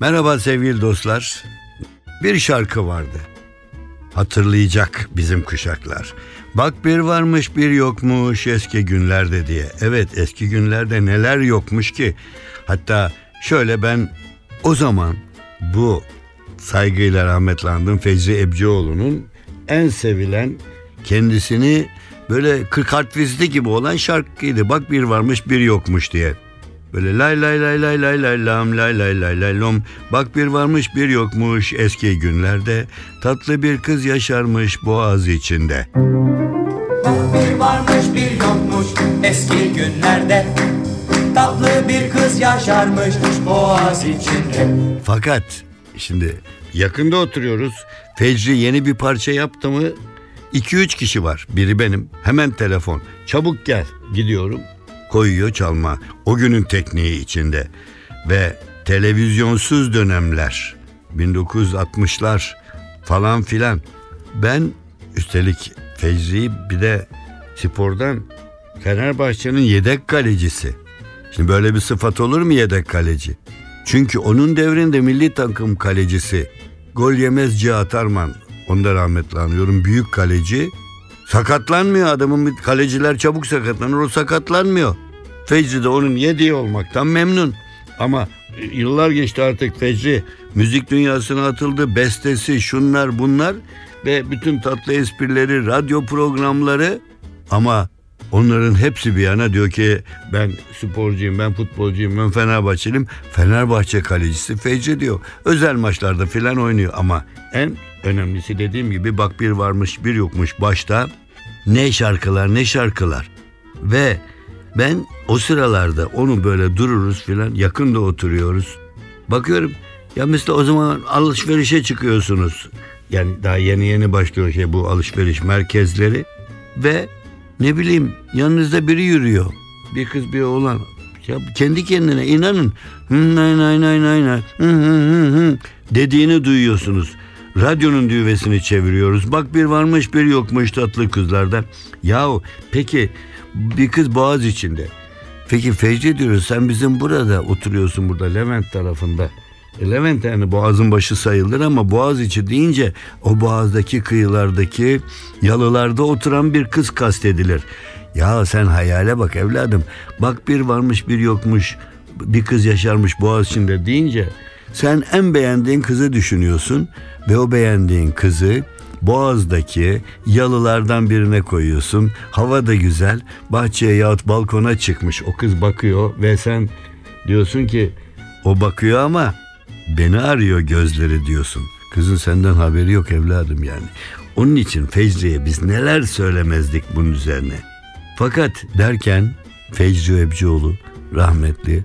Merhaba sevgili dostlar. Bir şarkı vardı. Hatırlayacak bizim kuşaklar. Bak bir varmış bir yokmuş eski günlerde diye. Evet eski günlerde neler yokmuş ki. Hatta şöyle ben o zaman bu saygıyla rahmetlandım Feyzi Ebcioğlu'nun en sevilen kendisini böyle 40 harfizli gibi olan şarkıydı. Bak bir varmış bir yokmuş diye. Böyle lay lay lay lay lay lay lam lay lay lay lay lom. Bak bir varmış bir yokmuş eski günlerde. Tatlı bir kız yaşarmış boğaz içinde. Bir varmış bir yokmuş eski günlerde Tatlı bir kız yaşarmış boğaz içinde Fakat şimdi yakında oturuyoruz. Fecri yeni bir parça yaptı mı 2-3 kişi var. Biri benim. Hemen telefon. Çabuk gel. Gidiyorum. Koyuyor çalma. O günün tekniği içinde. Ve televizyonsuz dönemler. 1960'lar falan filan. Ben üstelik Fecri bir de spordan Fenerbahçe'nin yedek kalecisi. Şimdi böyle bir sıfat olur mu yedek kaleci? Çünkü onun devrinde milli takım kalecisi gol yemez Cihat Arman. Onu da rahmetli anıyorum. Büyük kaleci. Sakatlanmıyor adamın. Kaleciler çabuk sakatlanır. O sakatlanmıyor. Fecri de onun yediği olmaktan memnun. Ama yıllar geçti artık Fecri müzik dünyasına atıldı. Bestesi şunlar bunlar ve bütün tatlı esprileri, radyo programları ama Onların hepsi bir yana diyor ki ben sporcuyum, ben futbolcuyum, ben Fenerbahçeliyim. Fenerbahçe kalecisi Fecri diyor. Özel maçlarda filan oynuyor ama en önemlisi dediğim gibi bak bir varmış bir yokmuş başta. Ne şarkılar ne şarkılar. Ve ben o sıralarda onu böyle dururuz filan yakında oturuyoruz. Bakıyorum ya mesela o zaman alışverişe çıkıyorsunuz. Yani daha yeni yeni başlıyor şey bu alışveriş merkezleri ve ne bileyim yanınızda biri yürüyor. Bir kız bir oğlan. Ya kendi kendine inanın. Nay nay nay nay nay. Dediğini duyuyorsunuz. Radyonun düğvesini çeviriyoruz. Bak bir varmış bir yokmuş tatlı kızlarda. Yahu peki bir kız boğaz içinde. Peki Fecri diyoruz sen bizim burada oturuyorsun burada Levent tarafında. E, Levent yani boğazın başı sayılır ama boğaz içi deyince o boğazdaki kıyılardaki yalılarda oturan bir kız kastedilir. Ya sen hayale bak evladım. Bak bir varmış bir yokmuş bir kız yaşarmış boğaz içinde deyince sen en beğendiğin kızı düşünüyorsun ve o beğendiğin kızı Boğaz'daki yalılardan birine koyuyorsun. Hava da güzel. Bahçeye yahut balkona çıkmış. O kız bakıyor ve sen diyorsun ki o bakıyor ama beni arıyor gözleri diyorsun. Kızın senden haberi yok evladım yani. Onun için Fecri'ye biz neler söylemezdik bunun üzerine. Fakat derken Fecri Ebcioğlu rahmetli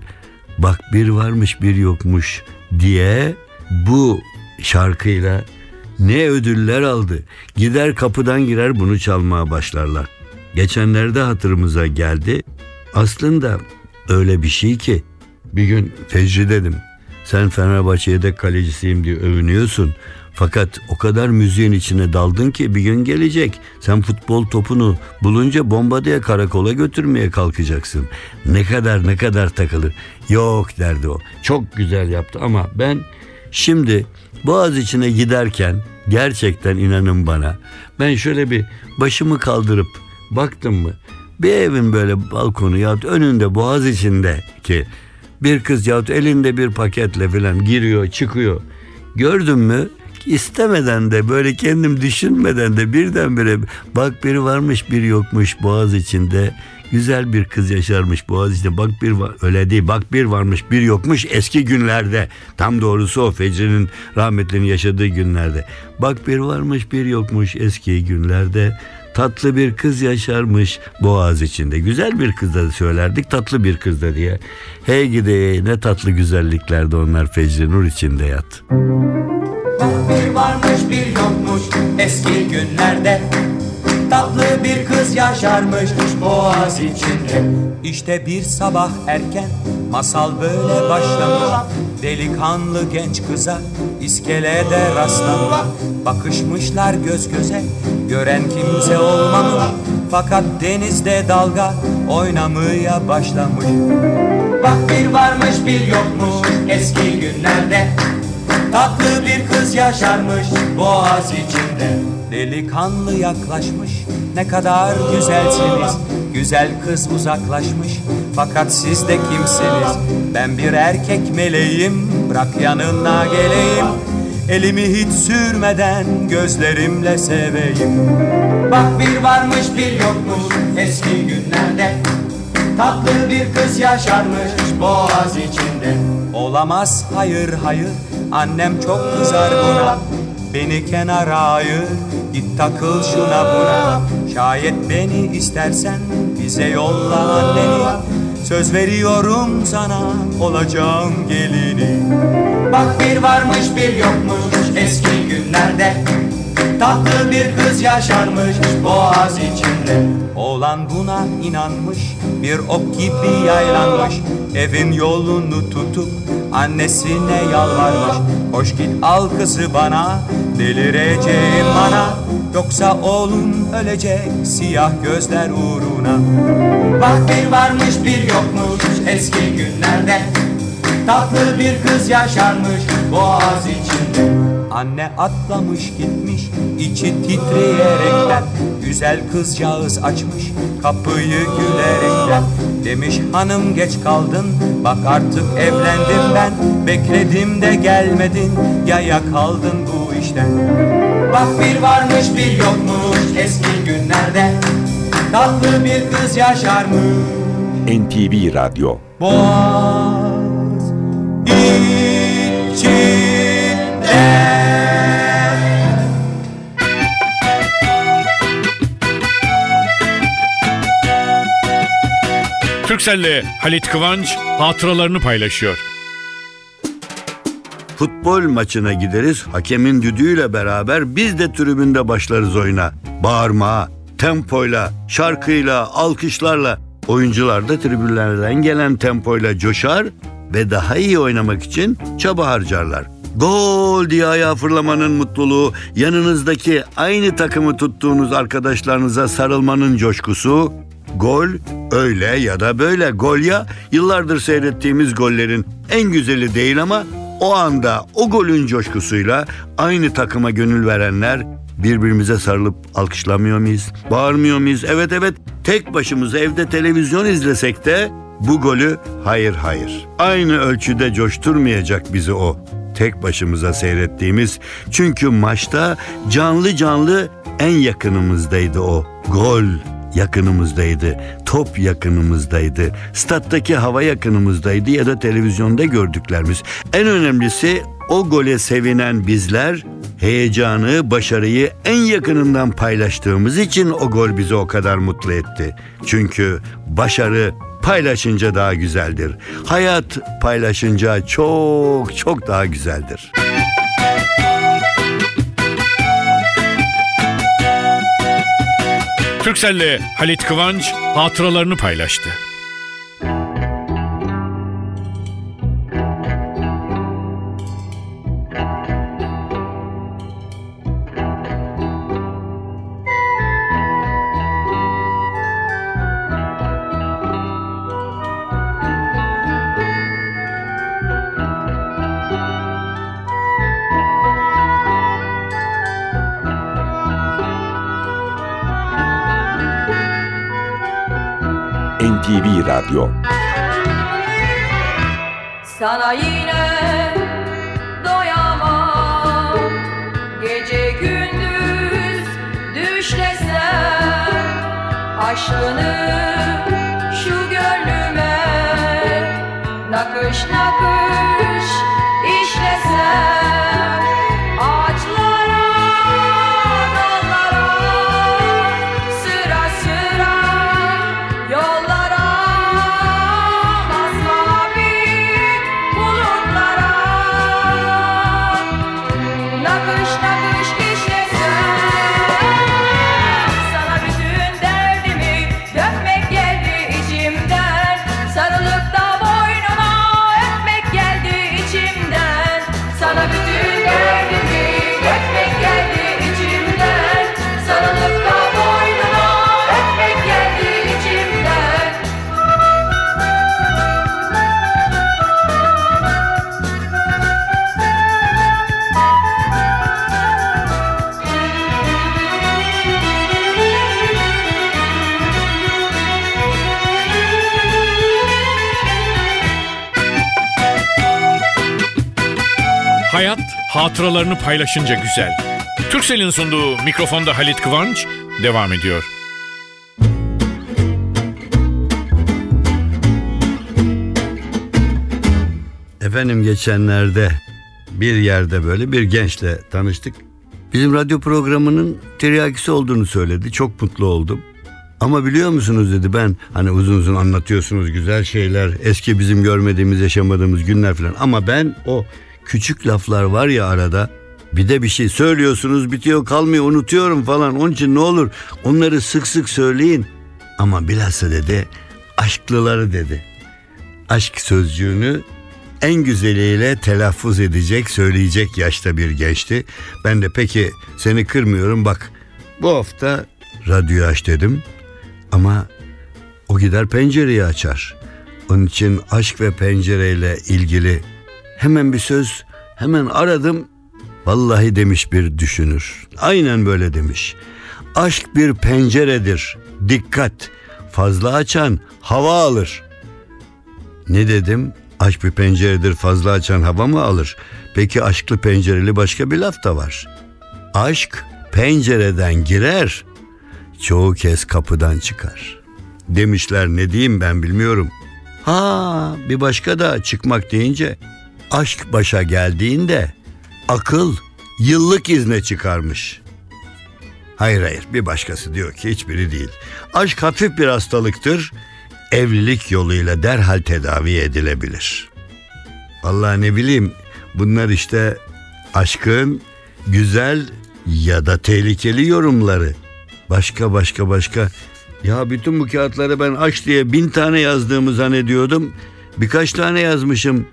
bak bir varmış bir yokmuş diye bu şarkıyla ne ödüller aldı. Gider kapıdan girer bunu çalmaya başlarlar. Geçenlerde hatırımıza geldi. Aslında öyle bir şey ki bir gün Fecri dedim sen Fenerbahçe yedek kalecisiyim diye övünüyorsun. Fakat o kadar müziğin içine daldın ki bir gün gelecek. Sen futbol topunu bulunca bomba diye karakola götürmeye kalkacaksın. Ne kadar ne kadar takılır. Yok derdi o. Çok güzel yaptı ama ben şimdi Boğaz içine giderken gerçekten inanın bana ben şöyle bir başımı kaldırıp baktım mı bir evin böyle balkonu ya önünde boğaz içinde ki bir kız yahut elinde bir paketle falan giriyor çıkıyor. Gördün mü? istemeden de böyle kendim düşünmeden de birdenbire bak biri varmış bir yokmuş boğaz içinde Güzel bir kız yaşarmış Boğaziçi'nde. Bak bir var, öyle değil. Bak bir varmış bir yokmuş eski günlerde. Tam doğrusu o Fecri'nin rahmetlinin yaşadığı günlerde. Bak bir varmış bir yokmuş eski günlerde. Tatlı bir kız yaşarmış boğaz içinde. Güzel bir kız da söylerdik tatlı bir kız da diye. Hey gidi ne tatlı güzelliklerde onlar Fecri Nur içinde yat. Bir varmış bir yokmuş eski günlerde Bir kız yaşarmış boğaz içinde. İşte bir sabah erken masal böyle başlamış. Delikanlı genç kıza iskelede rastlamış. Bakışmışlar göz göze gören kimse olmamış. Fakat denizde dalga oynamaya başlamış. Bak bir varmış bir yokmuş eski günlerde. Tatlı bir kız yaşarmış boğaz içinde. Delikanlı yaklaşmış ne kadar güzelsiniz. Güzel kız uzaklaşmış fakat siz de kimsiniz? Ben bir erkek meleğim bırak yanına geleyim. Elimi hiç sürmeden gözlerimle seveyim. Bak bir varmış bir yokmuş eski günlerde. Tatlı bir kız yaşarmış boğaz içinde. Olamaz hayır hayır annem çok kızar buna. Beni kenara ayır git takıl şuna buna. Şayet beni istersen bize yolla anneni. Söz veriyorum sana olacağım gelini. Bak bir varmış bir yokmuş eski günlerde. Tatlı bir kız yaşarmış boğaz içinde. Oğlan buna inanmış bir ok gibi yaylanmış. Evin yolunu tutup annesine yalvarmış. Hoş git al kızı bana delireceğim bana. Yoksa oğlum ölecek siyah gözler uğruna. Bak bir varmış bir yokmuş eski günlerde. Tatlı bir kız yaşarmış boğaz içinde Anne atlamış gitmiş içi titreyerekten. Güzel kızcağız açmış kapıyı gülerekten. Demiş hanım geç kaldın bak artık evlendim ben. Bekledim de gelmedin yaya kaldın bu işten. Bak bir varmış bir yokmuş eski günlerde. Tatlı bir kız yaşarmış. NTV Radyo. Boğaz içinde Türkcell'le Halit Kıvanç hatıralarını paylaşıyor. Futbol maçına gideriz. Hakemin düdüğüyle beraber biz de tribünde başlarız oyuna. Bağırma, tempoyla, şarkıyla, alkışlarla. Oyuncular da tribünlerden gelen tempoyla coşar ve daha iyi oynamak için çaba harcarlar. Gol diye ayağa fırlamanın mutluluğu, yanınızdaki aynı takımı tuttuğunuz arkadaşlarınıza sarılmanın coşkusu, Gol öyle ya da böyle gol ya yıllardır seyrettiğimiz gollerin en güzeli değil ama o anda o golün coşkusuyla aynı takıma gönül verenler birbirimize sarılıp alkışlamıyor muyuz? Bağırmıyor muyuz? Evet evet tek başımıza evde televizyon izlesek de bu golü hayır hayır. Aynı ölçüde coşturmayacak bizi o. Tek başımıza seyrettiğimiz çünkü maçta canlı canlı en yakınımızdaydı o. Gol yakınımızdaydı. Top yakınımızdaydı. Stat'taki hava yakınımızdaydı ya da televizyonda gördüklerimiz. En önemlisi o gole sevinen bizler heyecanı, başarıyı en yakınından paylaştığımız için o gol bizi o kadar mutlu etti. Çünkü başarı paylaşınca daha güzeldir. Hayat paylaşınca çok çok daha güzeldir. Türkcell'le Halit Kıvanç hatıralarını paylaştı. Sana yine doyamam. Gece gündüz düşlesem Aşkını şu gönlüme Nakış nakış hatıralarını paylaşınca güzel. Türksel'in sunduğu mikrofonda Halit Kıvanç devam ediyor. Efendim geçenlerde bir yerde böyle bir gençle tanıştık. Bizim radyo programının tiryakisi olduğunu söyledi. Çok mutlu oldum. Ama biliyor musunuz dedi ben hani uzun uzun anlatıyorsunuz güzel şeyler eski bizim görmediğimiz yaşamadığımız günler falan ama ben o küçük laflar var ya arada bir de bir şey söylüyorsunuz bitiyor kalmıyor unutuyorum falan onun için ne olur onları sık sık söyleyin ama bilhassa dedi aşklıları dedi aşk sözcüğünü en güzeliyle telaffuz edecek, söyleyecek yaşta bir gençti. Ben de peki seni kırmıyorum bak bu hafta radyoyu aç dedim ama o gider pencereyi açar. Onun için aşk ve pencereyle ilgili hemen bir söz hemen aradım. Vallahi demiş bir düşünür. Aynen böyle demiş. Aşk bir penceredir. Dikkat. Fazla açan hava alır. Ne dedim? Aşk bir penceredir fazla açan hava mı alır? Peki aşklı pencereli başka bir laf da var. Aşk pencereden girer, çoğu kez kapıdan çıkar. Demişler ne diyeyim ben bilmiyorum. Ha bir başka da çıkmak deyince aşk başa geldiğinde akıl yıllık izne çıkarmış. Hayır hayır bir başkası diyor ki hiçbiri değil. Aşk hafif bir hastalıktır. Evlilik yoluyla derhal tedavi edilebilir. Vallahi ne bileyim bunlar işte aşkın güzel ya da tehlikeli yorumları. Başka başka başka. Ya bütün bu kağıtları ben aşk diye bin tane yazdığımı zannediyordum. Birkaç tane yazmışım.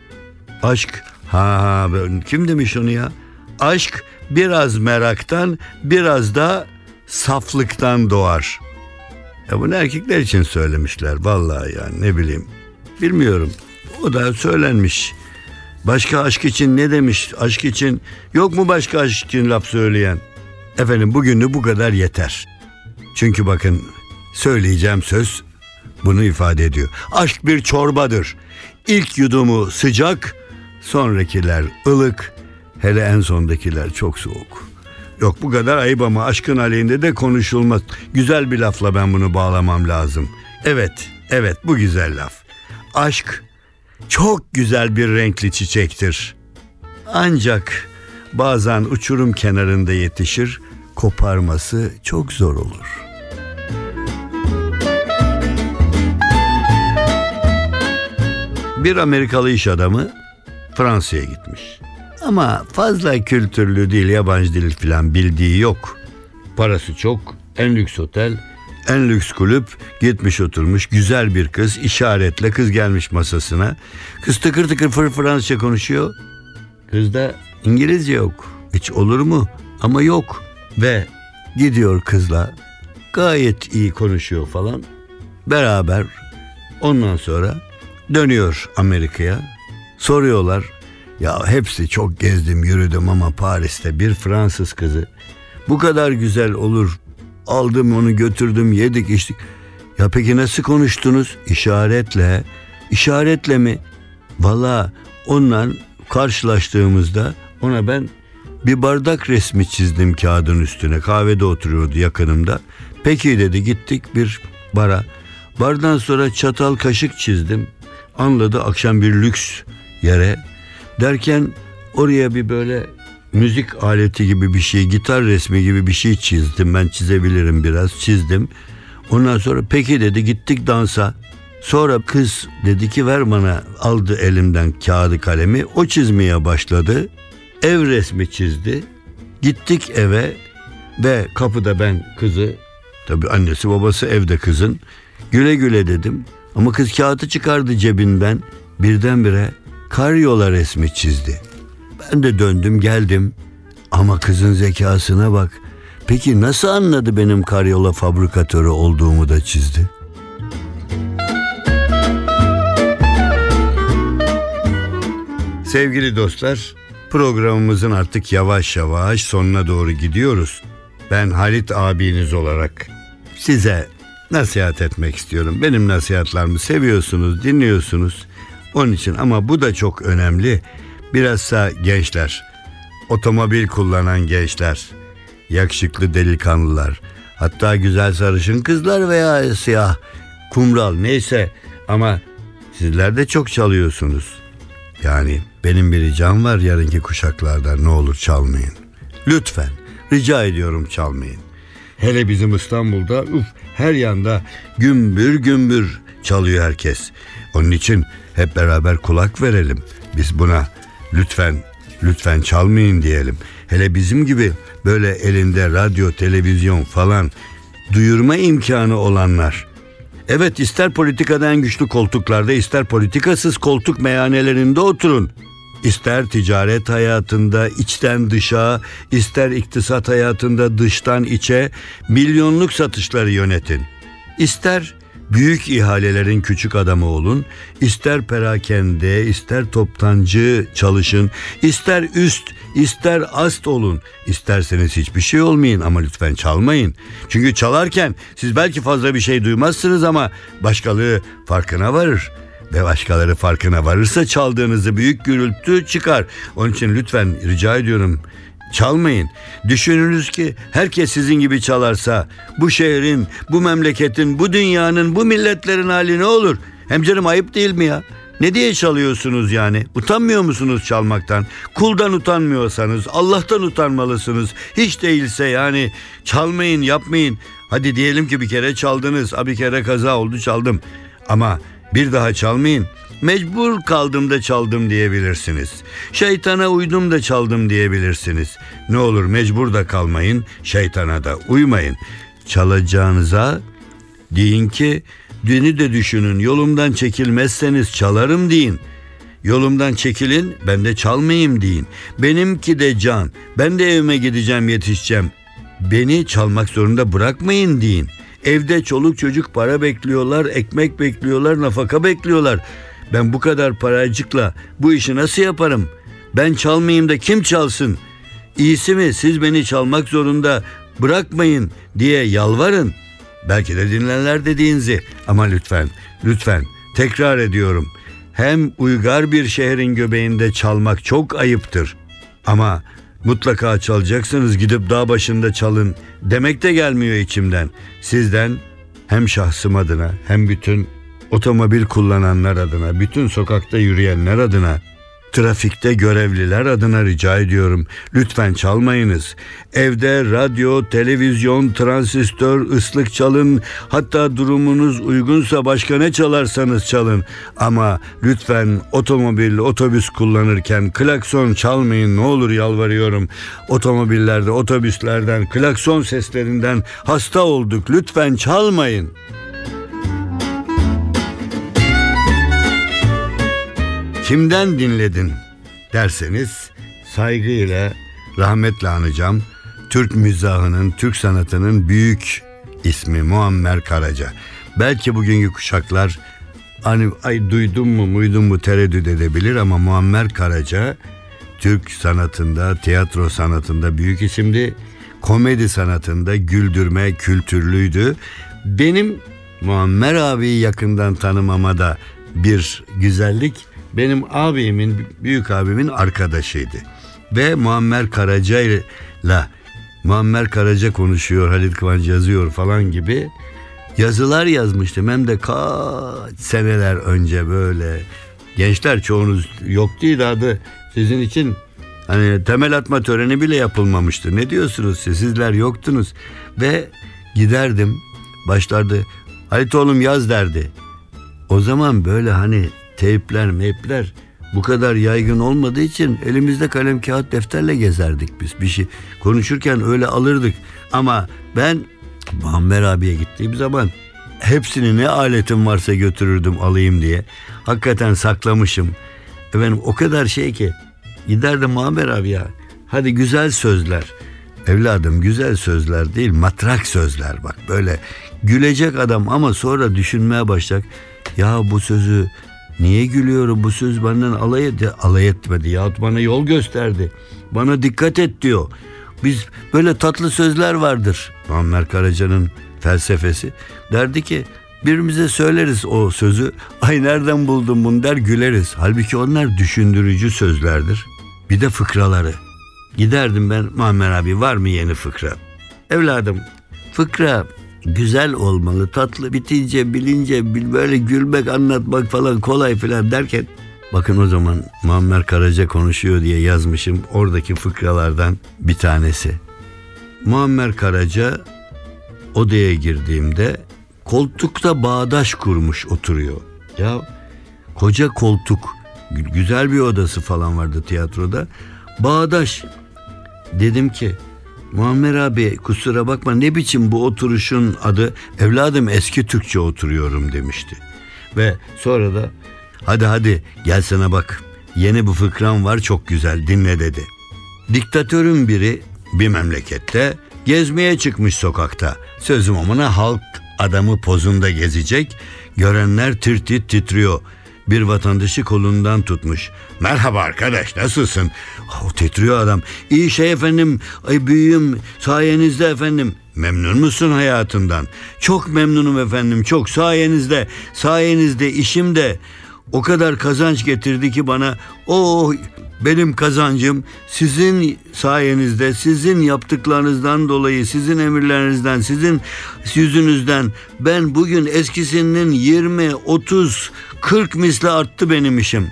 Aşk. Ha ben- kim demiş onu ya? Aşk biraz meraktan biraz da saflıktan doğar. Ya bunu erkekler için söylemişler vallahi yani ne bileyim. Bilmiyorum. O da söylenmiş. Başka aşk için ne demiş? Aşk için yok mu başka aşk için laf söyleyen? Efendim bugünlük bu kadar yeter. Çünkü bakın söyleyeceğim söz bunu ifade ediyor. Aşk bir çorbadır. İlk yudumu sıcak, sonrakiler ılık, hele en sondakiler çok soğuk. Yok bu kadar ayıp ama aşkın aleyhinde de konuşulmaz. Güzel bir lafla ben bunu bağlamam lazım. Evet, evet bu güzel laf. Aşk çok güzel bir renkli çiçektir. Ancak bazen uçurum kenarında yetişir, koparması çok zor olur. Bir Amerikalı iş adamı Fransa'ya gitmiş. Ama fazla kültürlü değil, yabancı dil falan bildiği yok. Parası çok, en lüks otel, en lüks kulüp gitmiş oturmuş güzel bir kız işaretle kız gelmiş masasına. Kız tıkır tıkır fır Fransızca konuşuyor. Kızda İngilizce yok. Hiç olur mu? Ama yok. Ve gidiyor kızla gayet iyi konuşuyor falan. Beraber ondan sonra dönüyor Amerika'ya. Soruyorlar ya hepsi çok gezdim yürüdüm ama Paris'te bir Fransız kızı bu kadar güzel olur. Aldım onu götürdüm yedik içtik. Ya peki nasıl konuştunuz? İşaretle. İşaretle mi? Valla onunla karşılaştığımızda ona ben bir bardak resmi çizdim kağıdın üstüne. Kahvede oturuyordu yakınımda. Peki dedi gittik bir bara. Bardan sonra çatal kaşık çizdim. anladı akşam bir lüks yere. Derken oraya bir böyle müzik aleti gibi bir şey, gitar resmi gibi bir şey çizdim. Ben çizebilirim biraz, çizdim. Ondan sonra peki dedi gittik dansa. Sonra kız dedi ki ver bana aldı elimden kağıdı kalemi. O çizmeye başladı. Ev resmi çizdi. Gittik eve ve kapıda ben kızı tabii annesi babası evde kızın güle güle dedim. Ama kız kağıdı çıkardı cebinden birdenbire karyola resmi çizdi. Ben de döndüm geldim ama kızın zekasına bak. Peki nasıl anladı benim karyola fabrikatörü olduğumu da çizdi? Sevgili dostlar, programımızın artık yavaş yavaş sonuna doğru gidiyoruz. Ben Halit abiniz olarak size nasihat etmek istiyorum. Benim nasihatlarımı seviyorsunuz, dinliyorsunuz. Onun için ama bu da çok önemli. Bilhassa gençler, otomobil kullanan gençler, yakışıklı delikanlılar, hatta güzel sarışın kızlar veya siyah, kumral neyse ama sizler de çok çalıyorsunuz. Yani benim bir ricam var yarınki kuşaklarda ne olur çalmayın. Lütfen rica ediyorum çalmayın. Hele bizim İstanbul'da uf, her yanda gümbür gümbür çalıyor herkes. Onun için hep beraber kulak verelim. Biz buna lütfen lütfen çalmayın diyelim. Hele bizim gibi böyle elinde radyo, televizyon falan duyurma imkanı olanlar Evet ister politikadan güçlü koltuklarda ister politikasız koltuk meyhanelerinde oturun. İster ticaret hayatında içten dışa, ister iktisat hayatında dıştan içe milyonluk satışları yönetin. İster büyük ihalelerin küçük adamı olun, ister perakende, ister toptancı çalışın, ister üst, ister ast olun. İsterseniz hiçbir şey olmayın ama lütfen çalmayın. Çünkü çalarken siz belki fazla bir şey duymazsınız ama başkaları farkına varır. Ve başkaları farkına varırsa çaldığınızı büyük gürültü çıkar. Onun için lütfen rica ediyorum Çalmayın. Düşününüz ki herkes sizin gibi çalarsa bu şehrin, bu memleketin, bu dünyanın, bu milletlerin hali ne olur? Hem canım ayıp değil mi ya? Ne diye çalıyorsunuz yani? Utanmıyor musunuz çalmaktan? Kuldan utanmıyorsanız Allah'tan utanmalısınız. Hiç değilse yani çalmayın, yapmayın. Hadi diyelim ki bir kere çaldınız. Bir kere kaza oldu çaldım. Ama bir daha çalmayın. Mecbur kaldım da çaldım diyebilirsiniz. Şeytana uydum da çaldım diyebilirsiniz. Ne olur mecbur da kalmayın, şeytana da uymayın. Çalacağınıza deyin ki dini de düşünün yolumdan çekilmezseniz çalarım deyin. Yolumdan çekilin ben de çalmayayım deyin. Benimki de can ben de evime gideceğim yetişeceğim. Beni çalmak zorunda bırakmayın deyin. Evde çoluk çocuk para bekliyorlar, ekmek bekliyorlar, nafaka bekliyorlar. Ben bu kadar paracıkla bu işi nasıl yaparım? Ben çalmayayım da kim çalsın? İyisi mi siz beni çalmak zorunda bırakmayın diye yalvarın. Belki de dinlerler dediğinizi ama lütfen, lütfen tekrar ediyorum. Hem uygar bir şehrin göbeğinde çalmak çok ayıptır. Ama mutlaka çalacaksınız gidip dağ başında çalın demek de gelmiyor içimden. Sizden hem şahsım adına hem bütün otomobil kullananlar adına, bütün sokakta yürüyenler adına, trafikte görevliler adına rica ediyorum. Lütfen çalmayınız. Evde radyo, televizyon, transistör, ıslık çalın. Hatta durumunuz uygunsa başka ne çalarsanız çalın. Ama lütfen otomobil, otobüs kullanırken klakson çalmayın ne olur yalvarıyorum. Otomobillerde, otobüslerden, klakson seslerinden hasta olduk. Lütfen çalmayın. Kimden dinledin derseniz saygıyla rahmetle anacağım. Türk mizahının, Türk sanatının büyük ismi Muammer Karaca. Belki bugünkü kuşaklar hani ay duydum mu muydum mu tereddüt edebilir ama Muammer Karaca Türk sanatında, tiyatro sanatında büyük isimdi. Komedi sanatında güldürme kültürlüydü. Benim Muammer abiyi yakından tanımama da bir güzellik benim abimin, büyük abimin arkadaşıydı. Ve Muammer Karaca ile Muammer Karaca konuşuyor, Halit Kıvanç yazıyor falan gibi yazılar yazmıştım hem de kaç seneler önce böyle. Gençler çoğunuz yok değil adı sizin için hani temel atma töreni bile yapılmamıştı. Ne diyorsunuz siz? Sizler yoktunuz. Ve giderdim başlardı Halit oğlum yaz derdi. O zaman böyle hani teypler meypler bu kadar yaygın olmadığı için elimizde kalem kağıt defterle gezerdik biz. Bir şey konuşurken öyle alırdık. Ama ben Muammer abiye gittiğim zaman hepsini ne aletim varsa götürürdüm alayım diye. Hakikaten saklamışım. Efendim o kadar şey ki giderdim Muammer abi ya. Hadi güzel sözler. Evladım güzel sözler değil matrak sözler bak böyle gülecek adam ama sonra düşünmeye başlayacak. Ya bu sözü niye gülüyorum bu söz benden alay, etti, alay etmedi yahut bana yol gösterdi. Bana dikkat et diyor. Biz böyle tatlı sözler vardır. Muammer Karaca'nın felsefesi. Derdi ki birbirimize söyleriz o sözü. Ay nereden buldun bunu der güleriz. Halbuki onlar düşündürücü sözlerdir. Bir de fıkraları. Giderdim ben Muammer abi var mı yeni fıkra? Evladım fıkra güzel olmalı tatlı bitince bilince bil- böyle gülmek anlatmak falan kolay falan derken bakın o zaman Muammer Karaca konuşuyor diye yazmışım oradaki fıkralardan bir tanesi. Muammer Karaca odaya girdiğimde koltukta bağdaş kurmuş oturuyor. Ya koca koltuk gü- güzel bir odası falan vardı tiyatroda. Bağdaş Dedim ki Muammer abi kusura bakma ne biçim bu oturuşun adı evladım eski Türkçe oturuyorum demişti. Ve sonra da hadi hadi gel sana bak yeni bu fıkram var çok güzel dinle dedi. Diktatörün biri bir memlekette gezmeye çıkmış sokakta. Sözüm omuna halk adamı pozunda gezecek. Görenler tir tir titriyor. Bir vatandaşı kolundan tutmuş. Merhaba arkadaş nasılsın? O titriyor adam. İyi şey efendim. Ay büyüğüm sayenizde efendim. Memnun musun hayatından? Çok memnunum efendim. Çok sayenizde. Sayenizde işimde o kadar kazanç getirdi ki bana. Oh benim kazancım sizin sayenizde, sizin yaptıklarınızdan dolayı, sizin emirlerinizden, sizin yüzünüzden ben bugün eskisinin 20, 30, 40 misli arttı benim işim.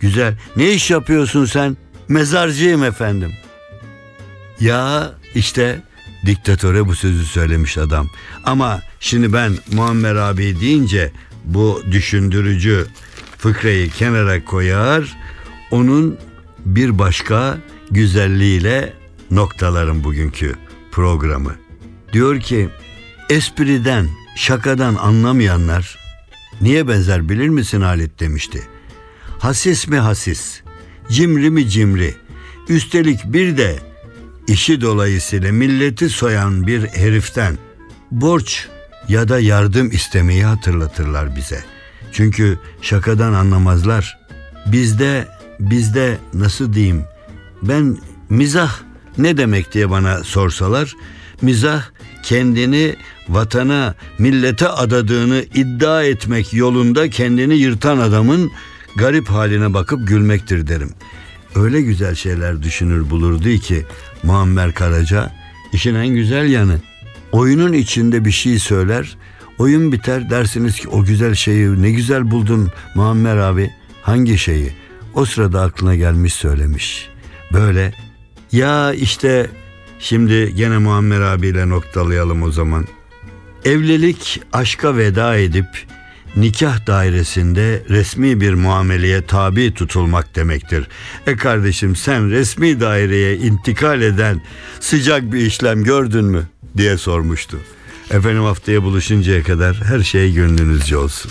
Güzel. Ne iş yapıyorsun sen? Mezarcıyım efendim. Ya işte diktatöre bu sözü söylemiş adam. Ama şimdi ben Muammer abi deyince bu düşündürücü fıkrayı kenara koyar. Onun bir başka güzelliğiyle noktalarım bugünkü programı. Diyor ki espriden, şakadan anlamayanlar niye benzer bilir misin Halit demişti. Hasis mi hasis, cimri mi cimri, üstelik bir de işi dolayısıyla milleti soyan bir heriften borç ya da yardım istemeyi hatırlatırlar bize. Çünkü şakadan anlamazlar. Bizde bizde nasıl diyeyim ben mizah ne demek diye bana sorsalar mizah kendini vatana millete adadığını iddia etmek yolunda kendini yırtan adamın garip haline bakıp gülmektir derim. Öyle güzel şeyler düşünür bulurdu ki Muammer Karaca işin en güzel yanı oyunun içinde bir şey söyler oyun biter dersiniz ki o güzel şeyi ne güzel buldun Muammer abi hangi şeyi o sırada aklına gelmiş söylemiş. Böyle ya işte şimdi gene Muammer abiyle noktalayalım o zaman. Evlilik aşka veda edip nikah dairesinde resmi bir muameleye tabi tutulmak demektir. E kardeşim sen resmi daireye intikal eden sıcak bir işlem gördün mü diye sormuştu. Efendim haftaya buluşuncaya kadar her şey gönlünüzce olsun.